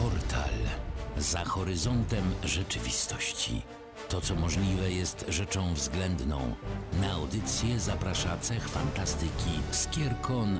Portal za horyzontem rzeczywistości. To, co możliwe, jest rzeczą względną. Na audycję zaprasza cech fantastyki Skierkon.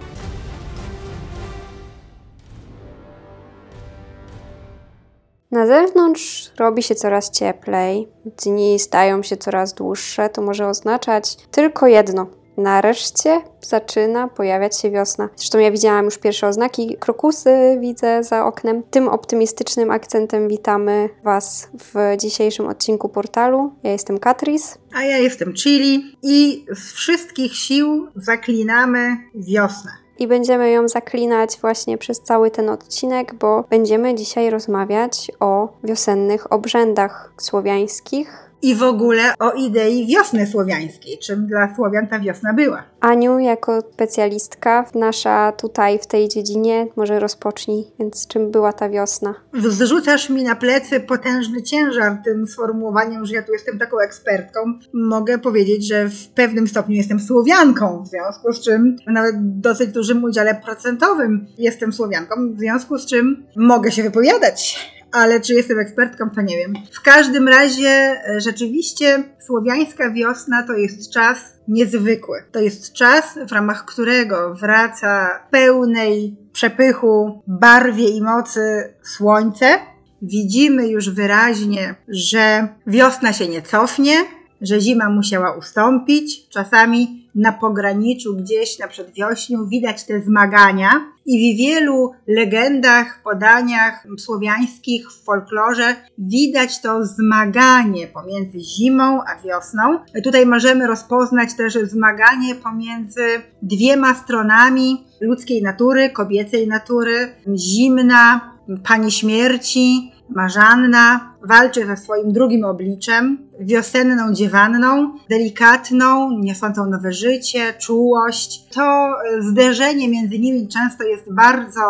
Na zewnątrz robi się coraz cieplej, dni stają się coraz dłuższe. To może oznaczać tylko jedno: nareszcie zaczyna pojawiać się wiosna. Zresztą ja widziałam już pierwsze oznaki, krokusy widzę za oknem. Tym optymistycznym akcentem witamy Was w dzisiejszym odcinku portalu. Ja jestem Katris. A ja jestem Chili i z wszystkich sił zaklinamy wiosnę. I będziemy ją zaklinać właśnie przez cały ten odcinek, bo będziemy dzisiaj rozmawiać o wiosennych obrzędach słowiańskich, i w ogóle o idei wiosny słowiańskiej, czym dla Słowian ta wiosna była. Aniu, jako specjalistka nasza tutaj w tej dziedzinie, może rozpocznij, więc czym była ta wiosna? Zrzucasz mi na plecy potężny ciężar tym sformułowaniem, że ja tu jestem taką ekspertką. Mogę powiedzieć, że w pewnym stopniu jestem Słowianką, w związku z czym nawet w dosyć dużym udziale procentowym jestem Słowianką, w związku z czym mogę się wypowiadać ale czy jestem ekspertką, to nie wiem. W każdym razie e, rzeczywiście słowiańska wiosna to jest czas niezwykły. To jest czas, w ramach którego wraca pełnej przepychu, barwie i mocy słońce. Widzimy już wyraźnie, że wiosna się nie cofnie, że zima musiała ustąpić. Czasami na pograniczu, gdzieś na przedwiośniu, widać te zmagania. I w wielu legendach, podaniach słowiańskich w folklorze widać to zmaganie pomiędzy zimą a wiosną. Tutaj możemy rozpoznać też zmaganie pomiędzy dwiema stronami ludzkiej natury, kobiecej natury, zimna, pani śmierci, marzanna, walczy ze swoim drugim obliczem, wiosenną dziewanną, delikatną, niosącą nowe życie, czułość. To zderzenie między nimi często jest bardzo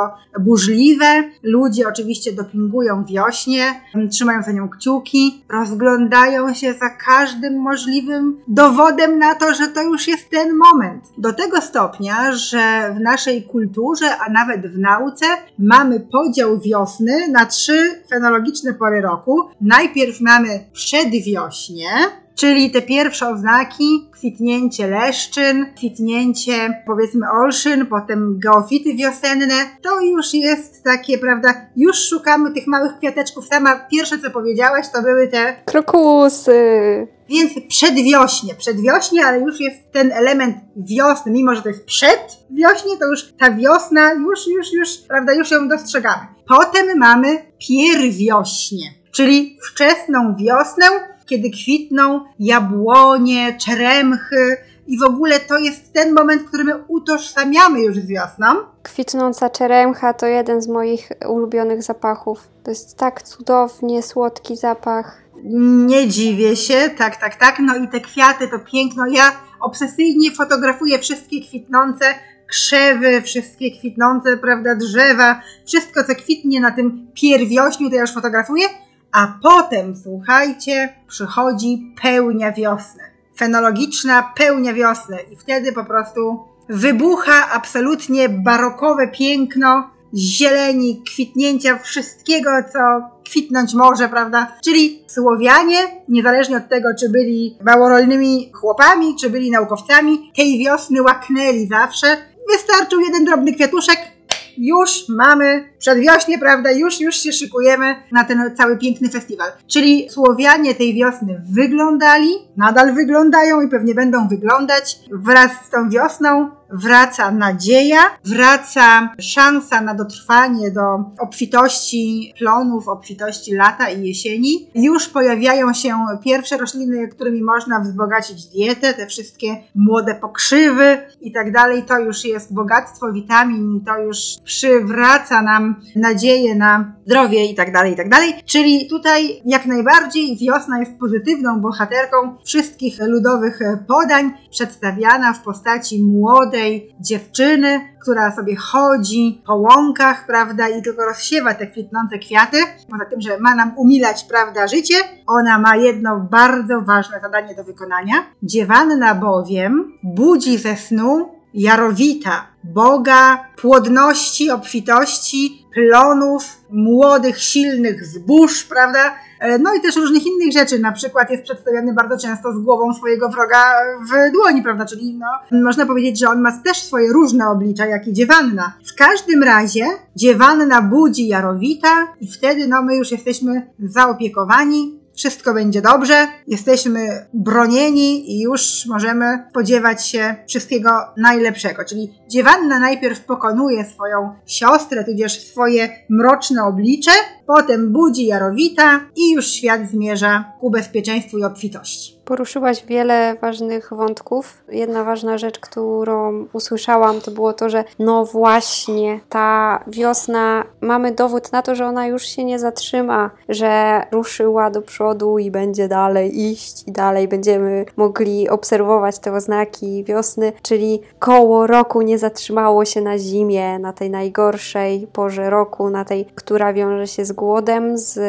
burzliwe. Ludzie oczywiście dopingują wiośnie, trzymają za nią kciuki, rozglądają się za każdym możliwym dowodem na to, że to już jest ten moment. Do tego stopnia, że w naszej kulturze, a nawet w nauce, mamy podział wiosny na trzy fenologiczne pory roku. Najpierw mamy przedwiośnie, czyli te pierwsze oznaki, kwitnięcie leszczyn, kwitnięcie powiedzmy olszyn, potem geofity wiosenne, to już jest takie, prawda, już szukamy tych małych kwiateczków. Sama pierwsze co powiedziałaś to były te krokusy. Więc przedwiośnie, przedwiośnie, ale już jest ten element wiosny, mimo że to jest przedwiośnie, to już ta wiosna, już, już, już, prawda, już ją dostrzegamy. Potem mamy pierwwiośnie czyli wczesną wiosnę, kiedy kwitną jabłonie, czeremchy i w ogóle to jest ten moment, który my utożsamiamy już z wiosną. Kwitnąca czeremcha to jeden z moich ulubionych zapachów. To jest tak cudownie słodki zapach. Nie dziwię się, tak, tak, tak. No i te kwiaty to piękno. Ja obsesyjnie fotografuję wszystkie kwitnące krzewy, wszystkie kwitnące, prawda, drzewa, wszystko co kwitnie na tym pierwiośniu, to ja już fotografuję a potem, słuchajcie, przychodzi pełnia wiosny. Fenologiczna pełnia wiosny. I wtedy po prostu wybucha absolutnie barokowe piękno zieleni, kwitnięcia wszystkiego, co kwitnąć może, prawda? Czyli Słowianie, niezależnie od tego, czy byli małorolnymi chłopami, czy byli naukowcami, tej wiosny łaknęli zawsze. Wystarczył jeden drobny kwiatuszek, już mamy przedwiośnie, prawda, już, już się szykujemy na ten cały piękny festiwal. Czyli Słowianie tej wiosny wyglądali, nadal wyglądają i pewnie będą wyglądać wraz z tą wiosną wraca nadzieja, wraca szansa na dotrwanie do obfitości plonów, obfitości lata i jesieni. Już pojawiają się pierwsze rośliny, którymi można wzbogacić dietę, te wszystkie młode pokrzywy i tak dalej. To już jest bogactwo witamin to już przywraca nam nadzieję na zdrowie i tak dalej, i tak dalej. Czyli tutaj jak najbardziej wiosna jest pozytywną bohaterką wszystkich ludowych podań, przedstawiana w postaci młodej, młodej dziewczyny, która sobie chodzi po łąkach, prawda, i tylko rozsiewa te kwitnące kwiaty. Poza tym, że ma nam umilać, prawda, życie, ona ma jedno bardzo ważne zadanie do wykonania. Dziewanna bowiem budzi ze snu jarowita, boga płodności, obfitości, plonów, młodych, silnych zbóż, prawda? E, no i też różnych innych rzeczy. Na przykład jest przedstawiany bardzo często z głową swojego wroga w dłoni, prawda? Czyli no, można powiedzieć, że on ma też swoje różne oblicza, jak i dziewanna. W każdym razie dziewanna budzi Jarowita i wtedy no, my już jesteśmy zaopiekowani, wszystko będzie dobrze, jesteśmy bronieni i już możemy spodziewać się wszystkiego najlepszego. Czyli dziewanna najpierw pokonuje swoją siostrę, tudzież swoje mroczne oblicze, potem budzi Jarowita i już świat zmierza ku bezpieczeństwu i obfitości. Poruszyłaś wiele ważnych wątków. Jedna ważna rzecz, którą usłyszałam, to było to, że no właśnie, ta wiosna, mamy dowód na to, że ona już się nie zatrzyma, że ruszyła do przodu i będzie dalej iść i dalej będziemy mogli obserwować te oznaki wiosny, czyli koło roku nie zatrzymało się na zimie, na tej najgorszej porze roku, na tej, która wiąże się z głodem, z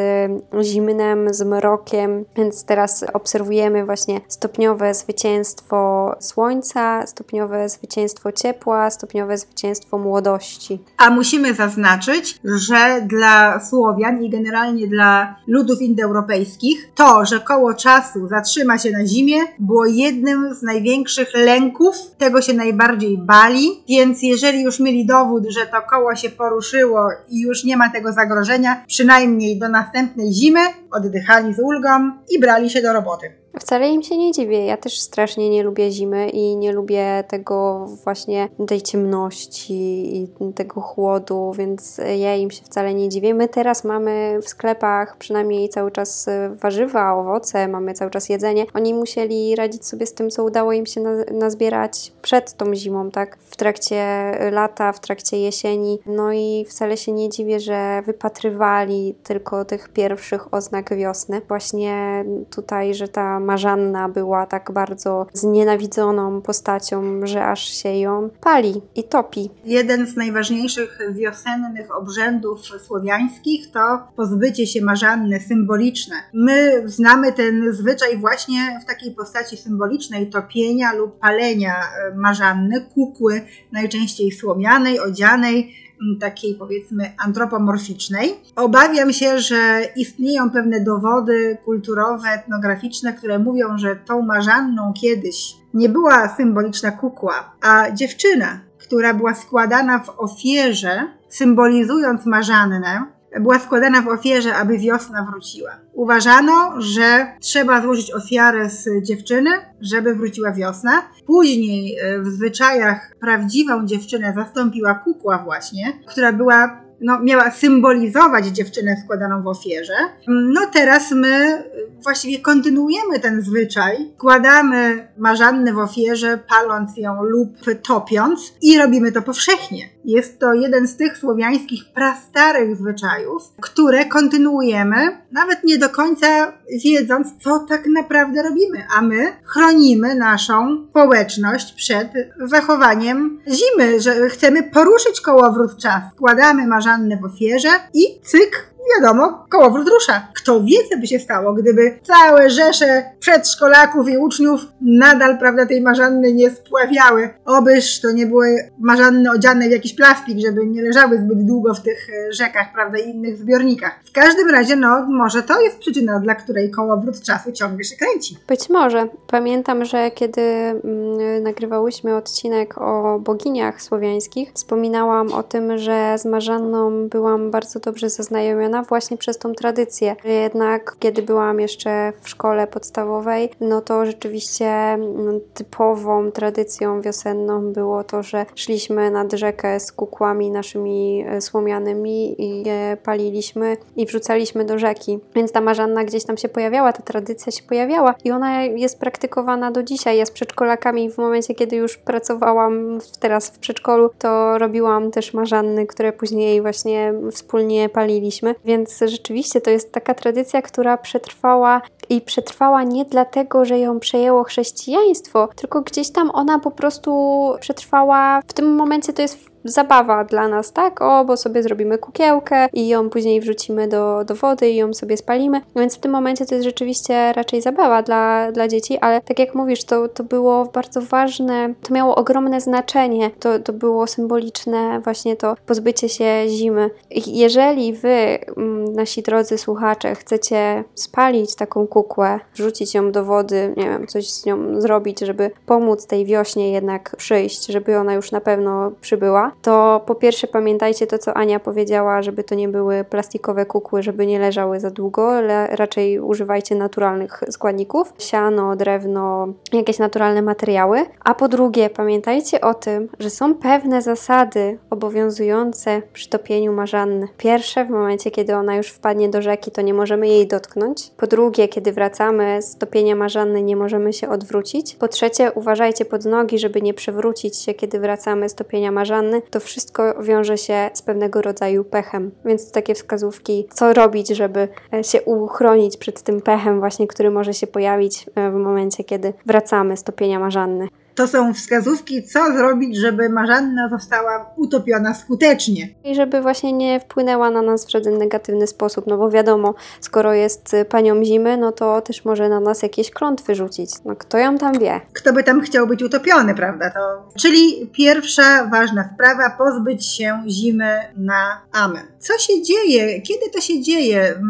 zimnem, z mrokiem, więc teraz obserwujemy właśnie stopniowe zwycięstwo słońca, stopniowe zwycięstwo ciepła, stopniowe zwycięstwo młodości. A musimy zaznaczyć, że dla Słowian i generalnie dla ludów indoeuropejskich to, że koło czasu zatrzyma się na zimie, było jednym z największych lęków, tego się najbardziej bali, więc jeżeli już mieli dowód, że to koło się poruszyło i już nie ma tego zagrożenia, przynajmniej do następnej zimy, oddychali z ulgą i brali się do roboty. Wcale im się nie dziwię. Ja też strasznie nie lubię zimy i nie lubię tego właśnie tej ciemności i tego chłodu, więc ja im się wcale nie dziwię. My teraz mamy w sklepach przynajmniej cały czas warzywa, owoce, mamy cały czas jedzenie. Oni musieli radzić sobie z tym, co udało im się nazbierać przed tą zimą, tak? W trakcie lata, w trakcie jesieni. No i wcale się nie dziwię, że wypatrywali tylko tych pierwszych oznak wiosny. Właśnie tutaj, że ta Marzanna była tak bardzo znienawidzoną postacią, że aż się ją pali i topi. Jeden z najważniejszych wiosennych obrzędów słowiańskich to pozbycie się Marzanny symboliczne. My znamy ten zwyczaj właśnie w takiej postaci symbolicznej topienia lub palenia e, Marzanny, kukły najczęściej słomianej, odzianej takiej powiedzmy antropomorficznej. Obawiam się, że istnieją pewne dowody kulturowe, etnograficzne, które mówią, że tą marzanną kiedyś nie była symboliczna kukła, a dziewczyna, która była składana w ofierze, symbolizując marzannę, była składana w ofierze, aby wiosna wróciła. Uważano, że trzeba złożyć ofiarę z dziewczyny, żeby wróciła wiosna. Później e, w zwyczajach prawdziwą dziewczynę zastąpiła kukła właśnie, która była no, miała symbolizować dziewczynę składaną w ofierze. No teraz my właściwie kontynuujemy ten zwyczaj. Kładamy marzannę w ofierze, paląc ją lub topiąc i robimy to powszechnie. Jest to jeden z tych słowiańskich prastarych zwyczajów, które kontynuujemy, nawet nie do końca wiedząc, co tak naprawdę robimy, a my chronimy naszą społeczność przed zachowaniem zimy, że chcemy poruszyć kołowrót czas. Składamy marzannę w ofierze i cyk, wiadomo, kołowrót rusza. Kto wie, co by się stało, gdyby całe rzesze przedszkolaków i uczniów nadal, prawda, tej marzanny nie spławiały. Obyż to nie były marzanny odziane w jakiś plastik, żeby nie leżały zbyt długo w tych e, rzekach, prawda, i innych zbiornikach. W każdym razie, no, może to jest przyczyna, dla której kołowrót czasu ciągle się kręci. Być może. Pamiętam, że kiedy mm, nagrywałyśmy odcinek o boginiach słowiańskich, wspominałam o tym, że z Marzanną byłam bardzo dobrze zaznajomiona właśnie przez tą tradycję. Jednak kiedy byłam jeszcze w szkole podstawowej, no to rzeczywiście mm, typową tradycją wiosenną było to, że szliśmy nad rzekę z kukłami naszymi e, słomianymi i je paliliśmy i wrzucaliśmy do rzeki. Więc ta marzanna gdzieś tam się pojawiała, ta tradycja się pojawiała i ona jest praktykowana do dzisiaj. Ja z przedszkolakami w momencie, kiedy już pracowałam teraz w przedszkolu, to robiłam też marzanny, które później właśnie wspólnie paliliśmy. Więc rzeczywiście to jest taka tradycja, która przetrwała i przetrwała nie dlatego, że ją przejęło chrześcijaństwo, tylko gdzieś tam ona po prostu przetrwała. W tym momencie to jest zabawa dla nas, tak? O, bo sobie zrobimy kukiełkę i ją później wrzucimy do, do wody i ją sobie spalimy. Więc w tym momencie to jest rzeczywiście raczej zabawa dla, dla dzieci, ale tak jak mówisz, to, to było bardzo ważne, to miało ogromne znaczenie, to, to było symboliczne właśnie to pozbycie się zimy. Jeżeli wy, mm, nasi drodzy słuchacze, chcecie spalić taką kukłę, wrzucić ją do wody, nie wiem, coś z nią zrobić, żeby pomóc tej wiośnie jednak przyjść, żeby ona już na pewno przybyła, to po pierwsze pamiętajcie to, co Ania powiedziała, żeby to nie były plastikowe kukły, żeby nie leżały za długo, ale raczej używajcie naturalnych składników, siano, drewno, jakieś naturalne materiały. A po drugie, pamiętajcie o tym, że są pewne zasady obowiązujące przy topieniu marzanny. Pierwsze, w momencie, kiedy ona już wpadnie do rzeki, to nie możemy jej dotknąć. Po drugie, kiedy wracamy z topienia marzanny, nie możemy się odwrócić. Po trzecie, uważajcie pod nogi, żeby nie przewrócić się, kiedy wracamy z topienia marzanny to wszystko wiąże się z pewnego rodzaju pechem. Więc takie wskazówki, co robić, żeby e, się uchronić przed tym pechem, właśnie, który może się pojawić e, w momencie, kiedy wracamy z topienia marzanny. To są wskazówki, co zrobić, żeby marzanna została utopiona skutecznie. I żeby właśnie nie wpłynęła na nas w żaden negatywny sposób, no bo wiadomo, skoro jest panią zimy, no to też może na nas jakieś klątwy rzucić. No kto ją tam wie? Kto by tam chciał być utopiony, prawda? To... Czyli pierwsza ważna sprawa, pozbyć się zimy na amen. Co się dzieje? Kiedy to się dzieje?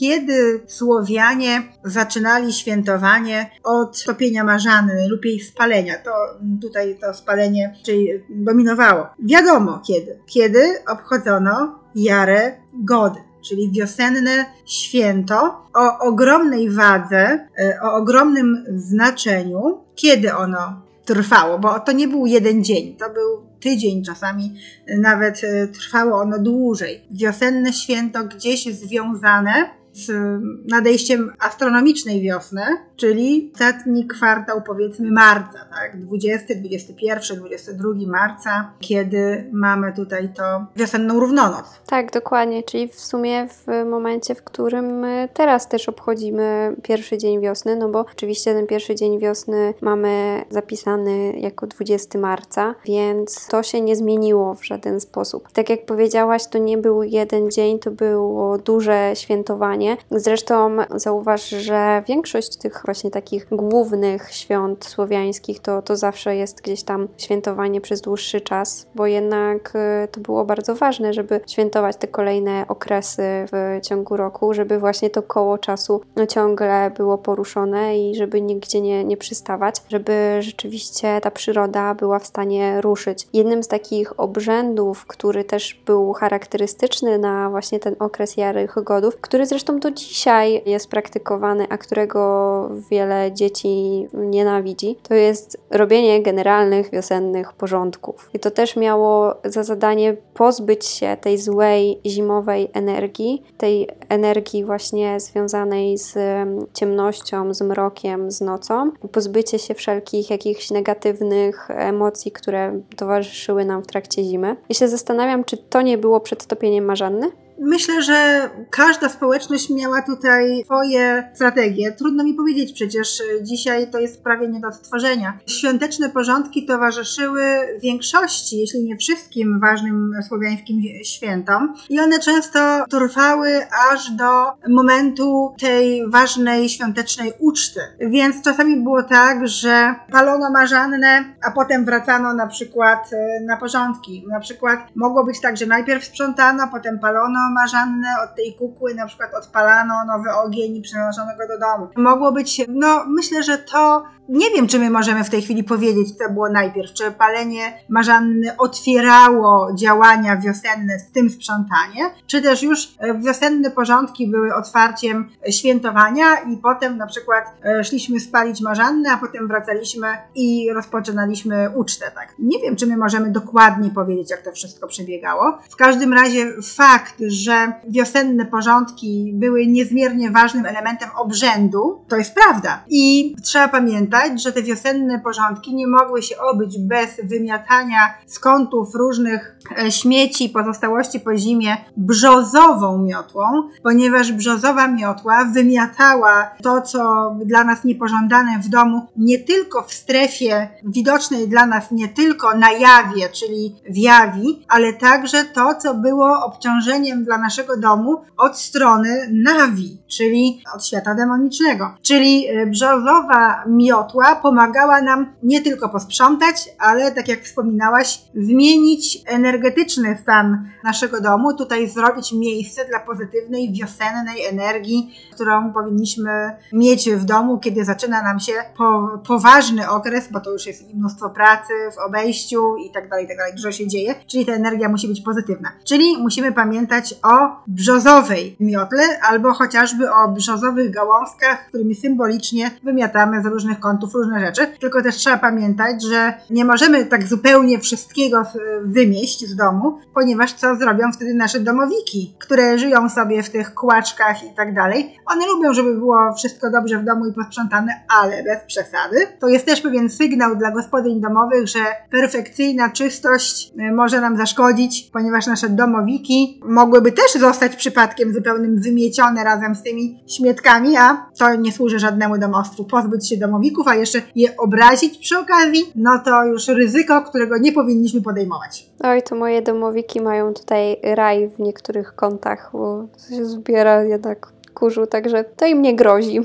Kiedy Słowianie zaczynali świętowanie od topienia marzanny lub jej spalenia? To tutaj to spalenie czyli dominowało. Wiadomo kiedy. Kiedy obchodzono Jarę Gody czyli wiosenne święto o ogromnej wadze, e, o ogromnym znaczeniu, kiedy ono trwało, bo to nie był jeden dzień, to był tydzień, czasami nawet e, trwało ono dłużej. Wiosenne święto gdzieś związane z nadejściem astronomicznej wiosny, czyli ostatni kwartał powiedzmy marca, tak? 20, 21, 22 marca, kiedy mamy tutaj to wiosenną równonoc. Tak, dokładnie, czyli w sumie w momencie, w którym teraz też obchodzimy pierwszy dzień wiosny, no bo oczywiście ten pierwszy dzień wiosny mamy zapisany jako 20 marca, więc to się nie zmieniło w żaden sposób. Tak jak powiedziałaś, to nie był jeden dzień, to było duże świętowanie. Zresztą zauważ, że większość tych właśnie takich głównych świąt słowiańskich, to, to zawsze jest gdzieś tam świętowanie przez dłuższy czas, bo jednak y, to było bardzo ważne, żeby świętować te kolejne okresy w ciągu roku, żeby właśnie to koło czasu ciągle było poruszone i żeby nigdzie nie, nie przystawać, żeby rzeczywiście ta przyroda była w stanie ruszyć. Jednym z takich obrzędów, który też był charakterystyczny na właśnie ten okres Jarych Godów, który zresztą do dzisiaj jest praktykowany, a którego wiele dzieci nienawidzi, to jest robienie generalnych wiosennych porządków. I to też miało za zadanie pozbyć się tej złej zimowej energii, tej energii właśnie związanej z ciemnością, z mrokiem, z nocą, pozbycie się wszelkich jakichś negatywnych emocji, które towarzyszyły nam w trakcie zimy. I się zastanawiam, czy to nie było przed topieniem marzanny? Myślę, że każda społeczność miała tutaj swoje strategie. Trudno mi powiedzieć, przecież dzisiaj to jest prawie nie do odtworzenia. Świąteczne porządki towarzyszyły większości, jeśli nie wszystkim ważnym słowiańskim świętom i one często trwały aż do momentu tej ważnej świątecznej uczty. Więc czasami było tak, że palono marzannę, a potem wracano na przykład e, na porządki. Na przykład mogło być tak, że najpierw sprzątano, potem palono marzannę od tej kukły, na przykład odpalano nowy ogień i przenoszono go do domu. Mogło być, no myślę, że to nie wiem, czy my możemy w tej chwili powiedzieć, co było najpierw. Czy palenie marzanny otwierało działania wiosenne, z tym sprzątanie, czy też już e, wiosenne porządki były otwarciem świętowania i potem na przykład e, szliśmy spalić marzannę, a potem wracaliśmy i rozpoczynaliśmy ucztę. Tak? Nie wiem, czy my możemy dokładnie powiedzieć, jak to wszystko przebiegało. W każdym razie fakt, że wiosenne porządki były niezmiernie ważnym elementem obrzędu. To jest prawda. I trzeba pamiętać, że te wiosenne porządki nie mogły się obyć bez wymiatania z kątów różnych e, śmieci, pozostałości po zimie brzozową miotłą, ponieważ brzozowa miotła wymiatała to, co dla nas niepożądane w domu, nie tylko w strefie widocznej dla nas, nie tylko na jawie, czyli w jawi, ale także to, co było obciążeniem dla naszego domu od strony nawi, czyli od świata demonicznego. Czyli e, brzozowa miotła pomagała nam nie tylko posprzątać, ale tak jak wspominałaś, zmienić energetyczny stan naszego domu, tutaj zrobić miejsce dla pozytywnej, wiosennej energii, którą powinniśmy mieć w domu, kiedy zaczyna nam się po, poważny okres, bo to już jest mnóstwo pracy w obejściu i tak dalej, tak dalej, dużo się dzieje, czyli ta energia musi być pozytywna. Czyli musimy pamiętać o brzozowej miotle albo chociażby o brzozowych gałązkach, którymi symbolicznie wymiatamy z różnych kątów różne rzeczy. Tylko też trzeba pamiętać, że nie możemy tak zupełnie wszystkiego wymieść z domu, ponieważ co zrobią wtedy nasze domowiki, które żyją sobie w tych kłaczkach i tak dalej. One lubią, żeby było wszystko dobrze w domu i posprzątane, ale bez przesady. To jest też pewien sygnał dla gospodyń domowych, że perfekcyjna czystość y, może nam zaszkodzić, ponieważ nasze domowiki mogłyby też zostać przypadkiem zupełnym wymiecione razem z tymi śmietkami, a to nie służy żadnemu domostwu. Pozbyć się domowików, a jeszcze je obrazić przy okazji, no to już ryzyko, którego nie powinniśmy podejmować. Oj, to moje domowiki mają tutaj raj w niektórych kątach, bo się zbiera jednak kurzu, także to im nie grozi.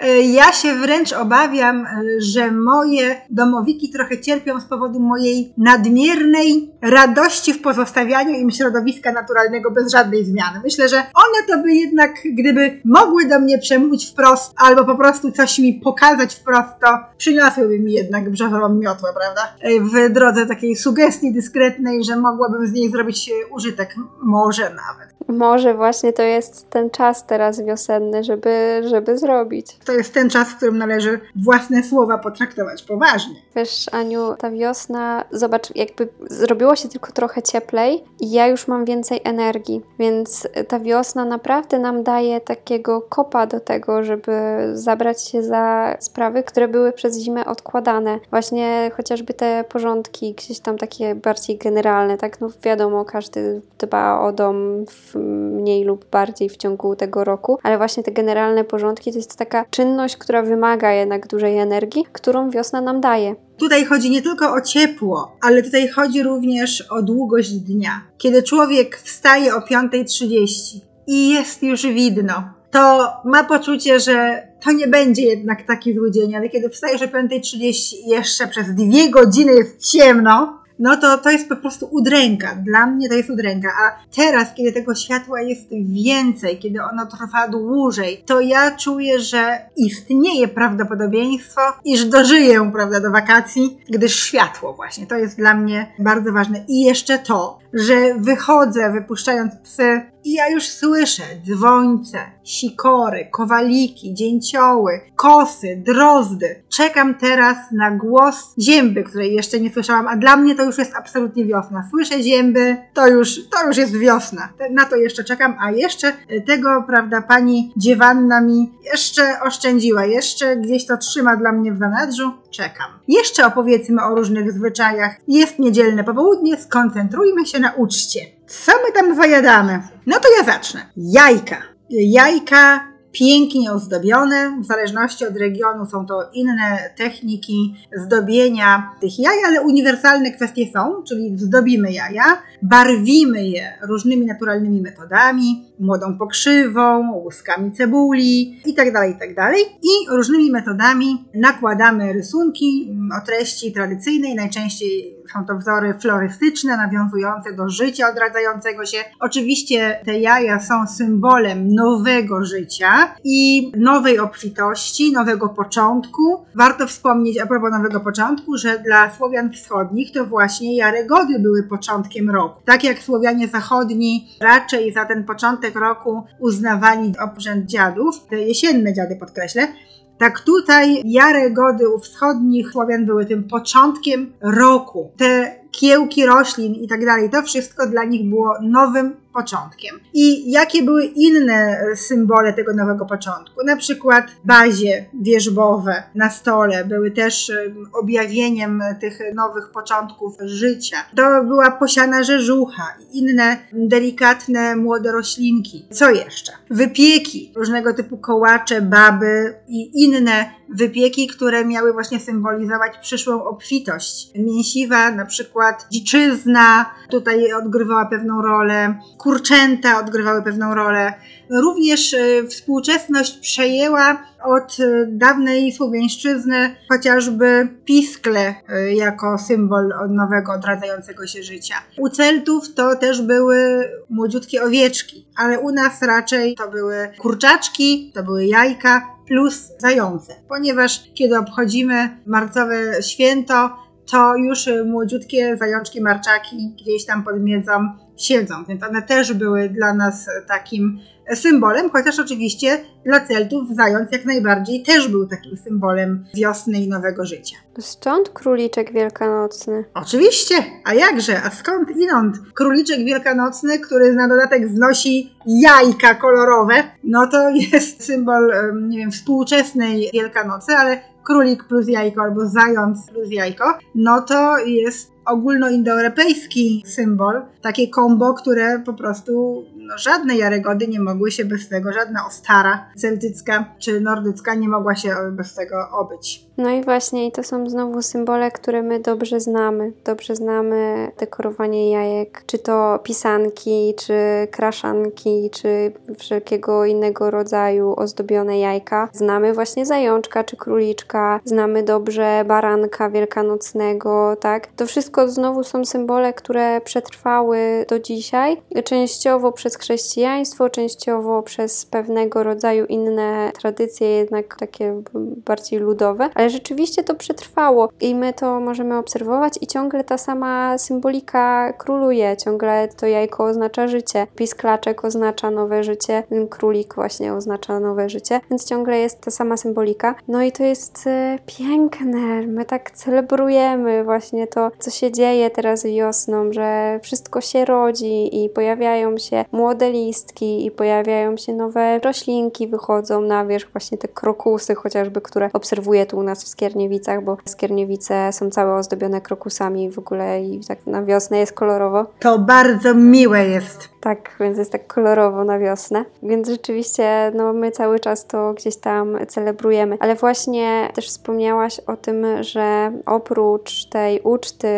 E, ja się wręcz obawiam, e, że moje domowiki trochę cierpią z powodu mojej nadmiernej radości w pozostawianiu im środowiska naturalnego bez żadnej zmiany. Myślę, że one to by jednak, gdyby mogły do mnie przemówić wprost, albo po prostu coś mi pokazać wprost, to przyniosłyby mi jednak brzozową miotłę, prawda? E, w drodze takiej sugestii dyskretnej, że mogłabym z niej zrobić użytek. Może nawet. Może właśnie to jest ten czas teraz wiosenny, żeby, żeby zrobić. To jest ten czas, w którym należy własne słowa potraktować poważnie. Wiesz, Aniu, ta wiosna, zobacz, jakby zrobiło się tylko trochę cieplej i ja już mam więcej energii, więc ta wiosna naprawdę nam daje takiego kopa do tego, żeby zabrać się za sprawy, które były przez zimę odkładane. Właśnie chociażby te porządki, gdzieś tam takie bardziej generalne, tak? No wiadomo, każdy dba o dom w mniej lub bardziej w ciągu tego roku, ale właśnie te generalne porządki to jest taka czynność, która wymaga jednak dużej energii, którą wiosna nam daje. Tutaj chodzi nie tylko o ciepło, ale tutaj chodzi również o długość dnia. Kiedy człowiek wstaje o 5.30 i jest już widno, to ma poczucie, że to nie będzie jednak taki zły dzień, ale kiedy wstajesz o 5.30 i jeszcze przez dwie godziny jest ciemno, no to to jest po prostu udręka. Dla mnie to jest udręka. A teraz, kiedy tego światła jest więcej, kiedy ono trwa dłużej, to ja czuję, że istnieje prawdopodobieństwo, iż dożyję, prawda, do wakacji, gdyż światło właśnie, to jest dla mnie bardzo ważne. I jeszcze to, że wychodzę wypuszczając psy i ja już słyszę dzwońce, sikory, kowaliki, dzięcioły, kosy, drozdy. Czekam teraz na głos zięby, której jeszcze nie słyszałam, a dla mnie to już jest absolutnie wiosna. Słyszę zięby, to już, to już jest wiosna. Na to jeszcze czekam, a jeszcze tego, prawda, pani dziewanna mi jeszcze oszczędziła, jeszcze gdzieś to trzyma dla mnie w zanadrzu. Czekam. Jeszcze opowiedzmy o różnych zwyczajach. Jest niedzielne popołudnie, skoncentrujmy się na uczcie. Co my tam zajadamy? No to ja zacznę. Jajka. Jajka pięknie ozdobione. W zależności od regionu są to inne techniki zdobienia tych jaj, ale uniwersalne kwestie są, czyli zdobimy jaja, barwimy je różnymi naturalnymi metodami, młodą pokrzywą, łuskami cebuli itd., tak itd. Tak I różnymi metodami nakładamy rysunki o treści tradycyjnej, najczęściej są to wzory florystyczne, nawiązujące do życia odradzającego się. Oczywiście te jaja są symbolem nowego życia i nowej obfitości, nowego początku. Warto wspomnieć a propos nowego początku, że dla Słowian wschodnich to właśnie Jarygody były początkiem roku. Tak jak Słowianie zachodni raczej za ten początek roku uznawali obrzęd dziadów, te jesienne dziady podkreślę, tak tutaj jary gody u wschodnich Słowian były tym początkiem roku. Te kiełki roślin i tak dalej, to wszystko dla nich było nowym początkiem. I jakie były inne symbole tego nowego początku? Na przykład bazie wierzbowe na stole były też objawieniem tych nowych początków życia. To była posiana rzeżucha i inne delikatne młode roślinki. Co jeszcze? Wypieki, różnego typu kołacze, baby i inne wypieki, które miały właśnie symbolizować przyszłą obfitość. Mięsiwa, na przykład dziczyzna, tutaj odgrywała pewną rolę, kurczęta odgrywały pewną rolę. Również e, współczesność przejęła od e, dawnej słowiańszczyzny chociażby piskle e, jako symbol nowego, odradzającego się życia. U Celtów to też były młodziutkie owieczki, ale u nas raczej to były kurczaczki, to były jajka, plus zające, ponieważ kiedy obchodzimy marcowe święto, to już młodziutkie zajączki, marczaki gdzieś tam pod miedzą siedzą, więc one też były dla nas takim symbolem, chociaż oczywiście dla Celtów zając jak najbardziej też był takim symbolem wiosny i nowego życia. Stąd króliczek wielkanocny. Oczywiście, a jakże, a skąd inąd? Króliczek wielkanocny, który na dodatek znosi jajka kolorowe, no to jest symbol, nie wiem, współczesnej Wielkanocy, ale królik plus jajko albo zając plus jajko, no to jest ogólnoindoeuropejski symbol, takie kombo, które po prostu no, żadne Jarygody nie mogły się bez tego, żadna Ostara celtycka czy nordycka nie mogła się bez tego obyć. No i właśnie, i to są znowu symbole, które my dobrze znamy. Dobrze znamy dekorowanie jajek, czy to pisanki, czy kraszanki, czy wszelkiego innego rodzaju ozdobione jajka. Znamy właśnie zajączka, czy króliczka, znamy dobrze baranka wielkanocnego, tak? To wszystko znowu są symbole, które przetrwały do dzisiaj, częściowo przez chrześcijaństwo, częściowo przez pewnego rodzaju inne tradycje, jednak takie bardziej ludowe, ale rzeczywiście to przetrwało i my to możemy obserwować i ciągle ta sama symbolika króluje, ciągle to jajko oznacza życie, pisklaczek oznacza nowe życie, królik właśnie oznacza nowe życie, więc ciągle jest ta sama symbolika. No i to jest e, piękne, my tak celebrujemy właśnie to, co się dzieje teraz wiosną, że wszystko się rodzi i pojawiają się młode listki i pojawiają się nowe roślinki, wychodzą na wierzch właśnie te krokusy chociażby, które obserwuję tu u nas w Skierniewicach, bo Skierniewice są całe ozdobione krokusami w ogóle i tak na wiosnę jest kolorowo. To bardzo miłe jest. Tak, więc jest tak kolorowo na wiosnę. Więc rzeczywiście, no my cały czas to gdzieś tam celebrujemy. Ale właśnie też wspomniałaś o tym, że oprócz tej uczty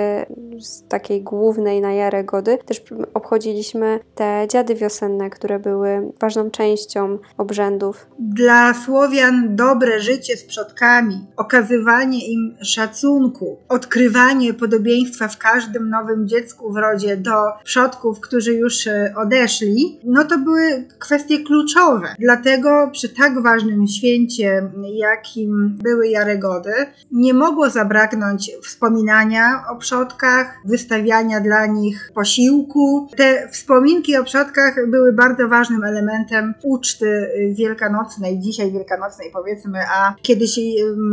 takiej głównej na Jarę Gody, też obchodziliśmy te dziady wiosenne, które były ważną częścią obrzędów. Dla Słowian dobre życie z przodkami, okazywanie im szacunku, odkrywanie podobieństwa w każdym nowym dziecku w rodzie do przodków, którzy już e, odeszli, no to były kwestie kluczowe. Dlatego przy tak ważnym święcie, jakim były Jaregody, nie mogło zabraknąć wspominania o przodkach, wystawiania dla nich posiłku. Te wspominki o przodkach były bardzo ważnym elementem uczty wielkanocnej, dzisiaj wielkanocnej powiedzmy, a kiedyś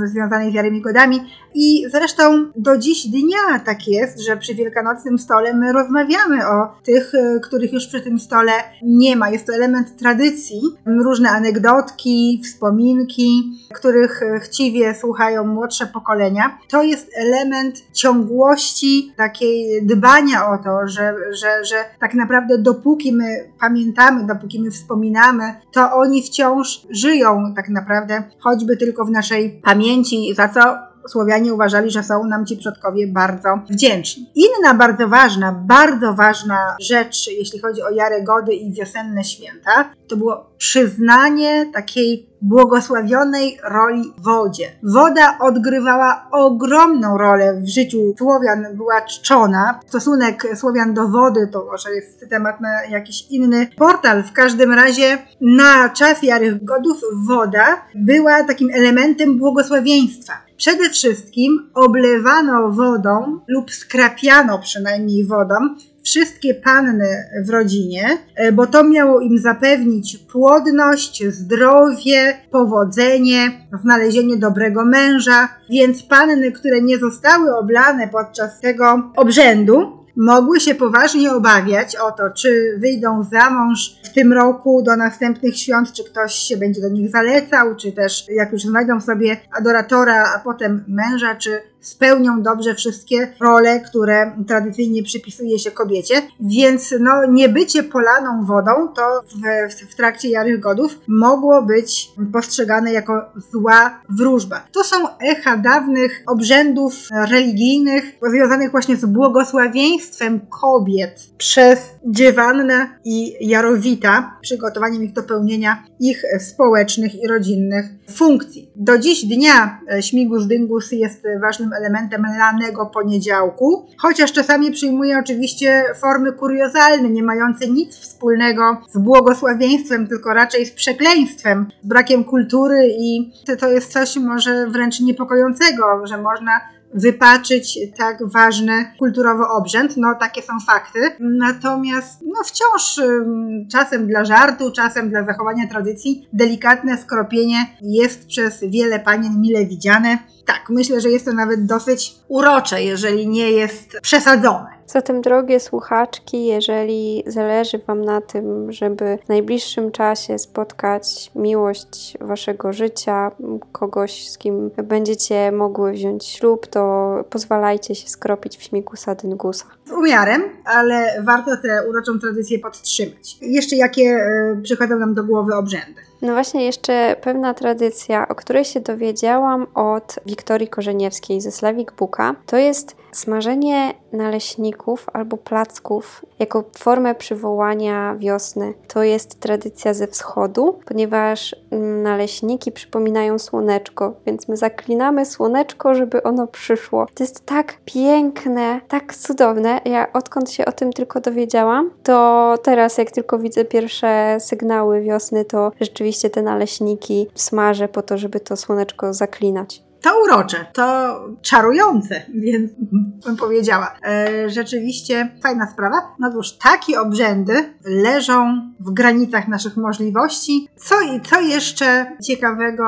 związanej z Jarymi Godami. I zresztą do dziś dnia tak jest, że przy wielkanocnym stole my rozmawiamy o tych, których już przy tym stole nie ma. Jest to element tradycji, różne anegdotki, wspominki, których chciwie słuchają młodsze pokolenia. To jest element ciągłości, takiej dbania o to, że, że, że tak naprawdę dopóki my pamiętamy, dopóki my wspominamy, to oni wciąż żyją tak naprawdę, choćby tylko w naszej pamięci, za co Słowianie uważali, że są nam ci przodkowie bardzo wdzięczni. Inna bardzo ważna, bardzo ważna rzecz, jeśli chodzi o Jarę Gody i wiosenne święta, to było przyznanie takiej błogosławionej roli wodzie. Woda odgrywała ogromną rolę w życiu Słowian, była czczona. Stosunek Słowian do wody to może jest temat na jakiś inny portal. W każdym razie na czas Jary Godów woda była takim elementem błogosławieństwa. Przede wszystkim oblewano wodą lub skrapiano przynajmniej wodą wszystkie panny w rodzinie, e, bo to miało im zapewnić płodność, zdrowie, powodzenie, znalezienie dobrego męża, więc panny, które nie zostały oblane podczas tego obrzędu, mogły się poważnie obawiać o to, czy wyjdą za mąż w tym roku do następnych świąt, czy ktoś się będzie do nich zalecał, czy też jak już znajdą sobie adoratora, a potem męża, czy spełnią dobrze wszystkie role, które tradycyjnie przypisuje się kobiecie. Więc no, niebycie polaną wodą to w, w trakcie Jarych Godów mogło być postrzegane jako zła wróżba. To są echa dawnych obrzędów religijnych związanych właśnie z błogosławieństwem kobiet przez dziewannę i jarowita, przygotowaniem ich do pełnienia ich społecznych i rodzinnych funkcji. Do dziś dnia śmigus dyngus jest ważnym elementem lanego poniedziałku, chociaż czasami przyjmuje oczywiście formy kuriozalne, nie mające nic wspólnego z błogosławieństwem, tylko raczej z przekleństwem, z brakiem kultury i to jest coś może wręcz niepokojącego, że można wypaczyć tak ważny kulturowy obrzęd. No, takie są fakty. Natomiast no, wciąż czasem dla żartu, czasem dla zachowania tradycji, delikatne skropienie jest przez wiele panien mile widziane. Tak, myślę, że jest to nawet dosyć urocze, jeżeli nie jest przesadzone. Zatem, drogie słuchaczki, jeżeli zależy Wam na tym, żeby w najbliższym czasie spotkać miłość Waszego życia, kogoś, z kim będziecie mogły wziąć ślub, to pozwalajcie się skropić w śmigusa dyngusa. Z umiarem, ale warto tę uroczą tradycję podtrzymać. Jeszcze jakie y, przychodzą nam do głowy obrzędy? No właśnie jeszcze pewna tradycja, o której się dowiedziałam od Wiktorii Korzeniewskiej ze Slavik Booka, to jest smażenie naleśników albo placków jako formę przywołania wiosny. To jest tradycja ze wschodu, ponieważ naleśniki przypominają słoneczko, więc my zaklinamy słoneczko, żeby ono przyszło. To jest tak piękne, tak cudowne. Ja odkąd się o tym tylko dowiedziałam, to teraz jak tylko widzę pierwsze sygnały wiosny, to rzeczywiście te naleśniki smażę po to, żeby to słoneczko zaklinać to urocze, to czarujące, więc bym powiedziała. E, rzeczywiście fajna sprawa. No cóż, takie obrzędy leżą w granicach naszych możliwości. Co, co jeszcze ciekawego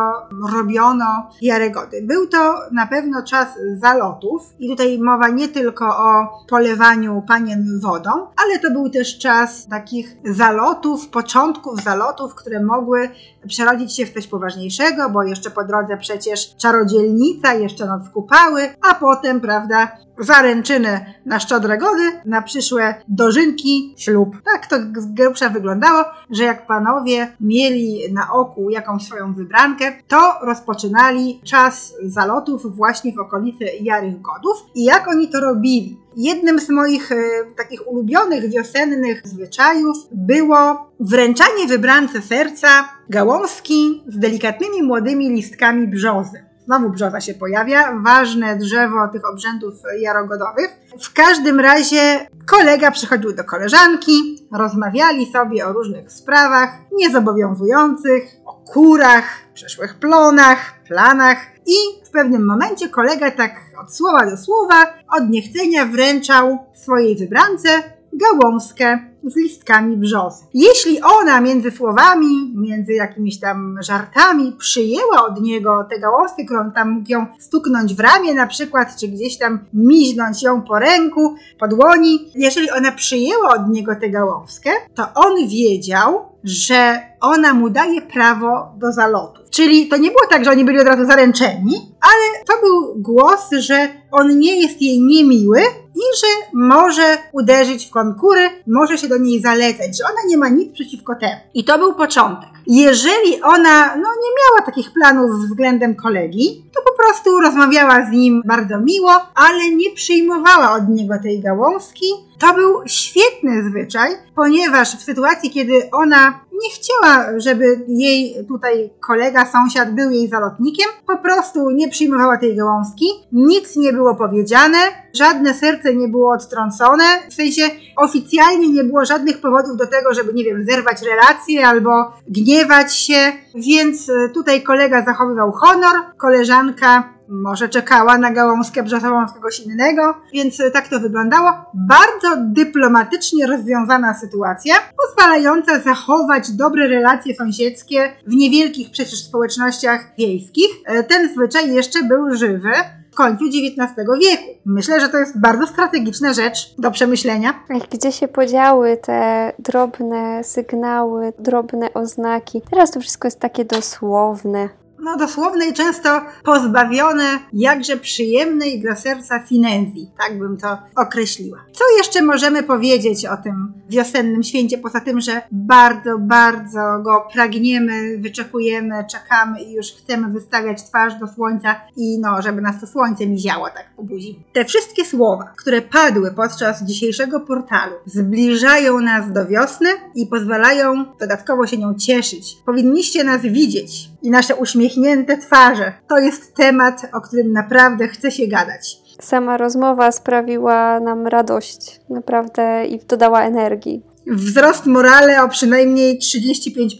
robiono w Jaregody? Był to na pewno czas zalotów i tutaj mowa nie tylko o polewaniu panien wodą, ale to był też czas takich zalotów, początków zalotów, które mogły przerodzić się w coś poważniejszego, bo jeszcze po drodze przecież czarodzielnica, jeszcze noc kupały, a potem, prawda, zaręczyny na szczodre gody, na przyszłe dożynki, ślub. Tak to z grubsza wyglądało, że jak panowie mieli na oku jakąś swoją wybrankę, to rozpoczynali czas zalotów właśnie w okolicy Jarych Godów. I jak oni to robili? Jednym z moich e, takich ulubionych wiosennych zwyczajów było wręczanie wybrance serca gałązki z delikatnymi młodymi listkami brzozy. Znowu brzoza się pojawia, ważne drzewo tych obrzędów jarogodowych. W każdym razie kolega przychodził do koleżanki, rozmawiali sobie o różnych sprawach niezobowiązujących, o kurach, przyszłych plonach, planach. I w pewnym momencie kolega tak od słowa do słowa, od niechcenia wręczał swojej wybrance gałązkę z listkami brzozy. Jeśli ona między słowami, między jakimiś tam żartami przyjęła od niego tę gałązkę, którą tam mógł ją stuknąć w ramię na przykład, czy gdzieś tam miźnąć ją po ręku, po dłoni, jeżeli ona przyjęła od niego tę gałązkę, to on wiedział, że ona mu daje prawo do zalotu. Czyli to nie było tak, że oni byli od razu zaręczeni, ale to był głos, że on nie jest jej niemiły i że może uderzyć w konkury, może się do niej zalecać, że ona nie ma nic przeciwko temu. I to był początek. Jeżeli ona no, nie miała takich planów względem kolegi, to po prostu rozmawiała z nim bardzo miło, ale nie przyjmowała od niego tej gałązki. To był świetny zwyczaj, ponieważ w sytuacji, kiedy ona nie chciała, żeby jej tutaj kolega, sąsiad był jej zalotnikiem, po prostu nie przyjmowała tej gałązki, nic nie było powiedziane, żadne serce nie było odtrącone, w sensie oficjalnie nie było żadnych powodów do tego, żeby, nie wiem, zerwać relacje albo gniewać się, więc e, tutaj kolega zachowywał honor, koleżanka może czekała na gałązkę brzozową z kogoś innego, więc e, tak to wyglądało. Bardzo dyplomatycznie rozwiązana sytuacja, pozwalająca zachować dobre relacje sąsiedzkie w niewielkich przecież społecznościach wiejskich. E, ten zwyczaj jeszcze był żywy w końcu XIX wieku. Myślę, że to jest bardzo strategiczna rzecz do przemyślenia. Gdzie się podziały te drobne sygnały, drobne oznaki? Teraz to wszystko jest takie dosłowne. No dosłowne i często pozbawione jakże przyjemnej dla serca finezji, tak bym to określiła. Co jeszcze możemy powiedzieć o tym wiosennym święcie, poza tym, że bardzo, bardzo go pragniemy, wyczekujemy, czekamy i już chcemy wystawiać twarz do słońca i no, żeby nas to słońce miziało tak po buzi. Te wszystkie słowa, które padły podczas dzisiejszego portalu, zbliżają nas do wiosny i pozwalają dodatkowo się nią cieszyć. Powinniście nas widzieć i nasze uśmiechnięte twarze. To jest temat, o którym naprawdę chce się gadać. Sama rozmowa sprawiła nam radość, naprawdę i dodała energii. Wzrost morale o przynajmniej 35%.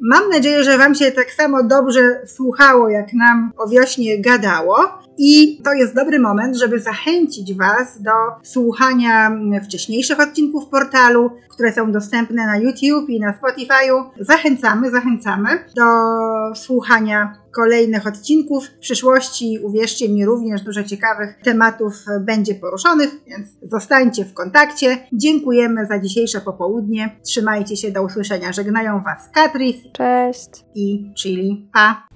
Mam nadzieję, że Wam się tak samo dobrze słuchało, jak nam o wiośnie gadało. I to jest dobry moment, żeby zachęcić Was do słuchania wcześniejszych odcinków portalu, które są dostępne na YouTube i na Spotify'u. Zachęcamy, zachęcamy do słuchania kolejnych odcinków. W przyszłości, uwierzcie mi, również dużo ciekawych tematów będzie poruszonych, więc zostańcie w kontakcie. Dziękujemy za dzisiejsze popołudnie. Trzymajcie się, do usłyszenia. Żegnają Was Katris Cześć! i Chili. Pa!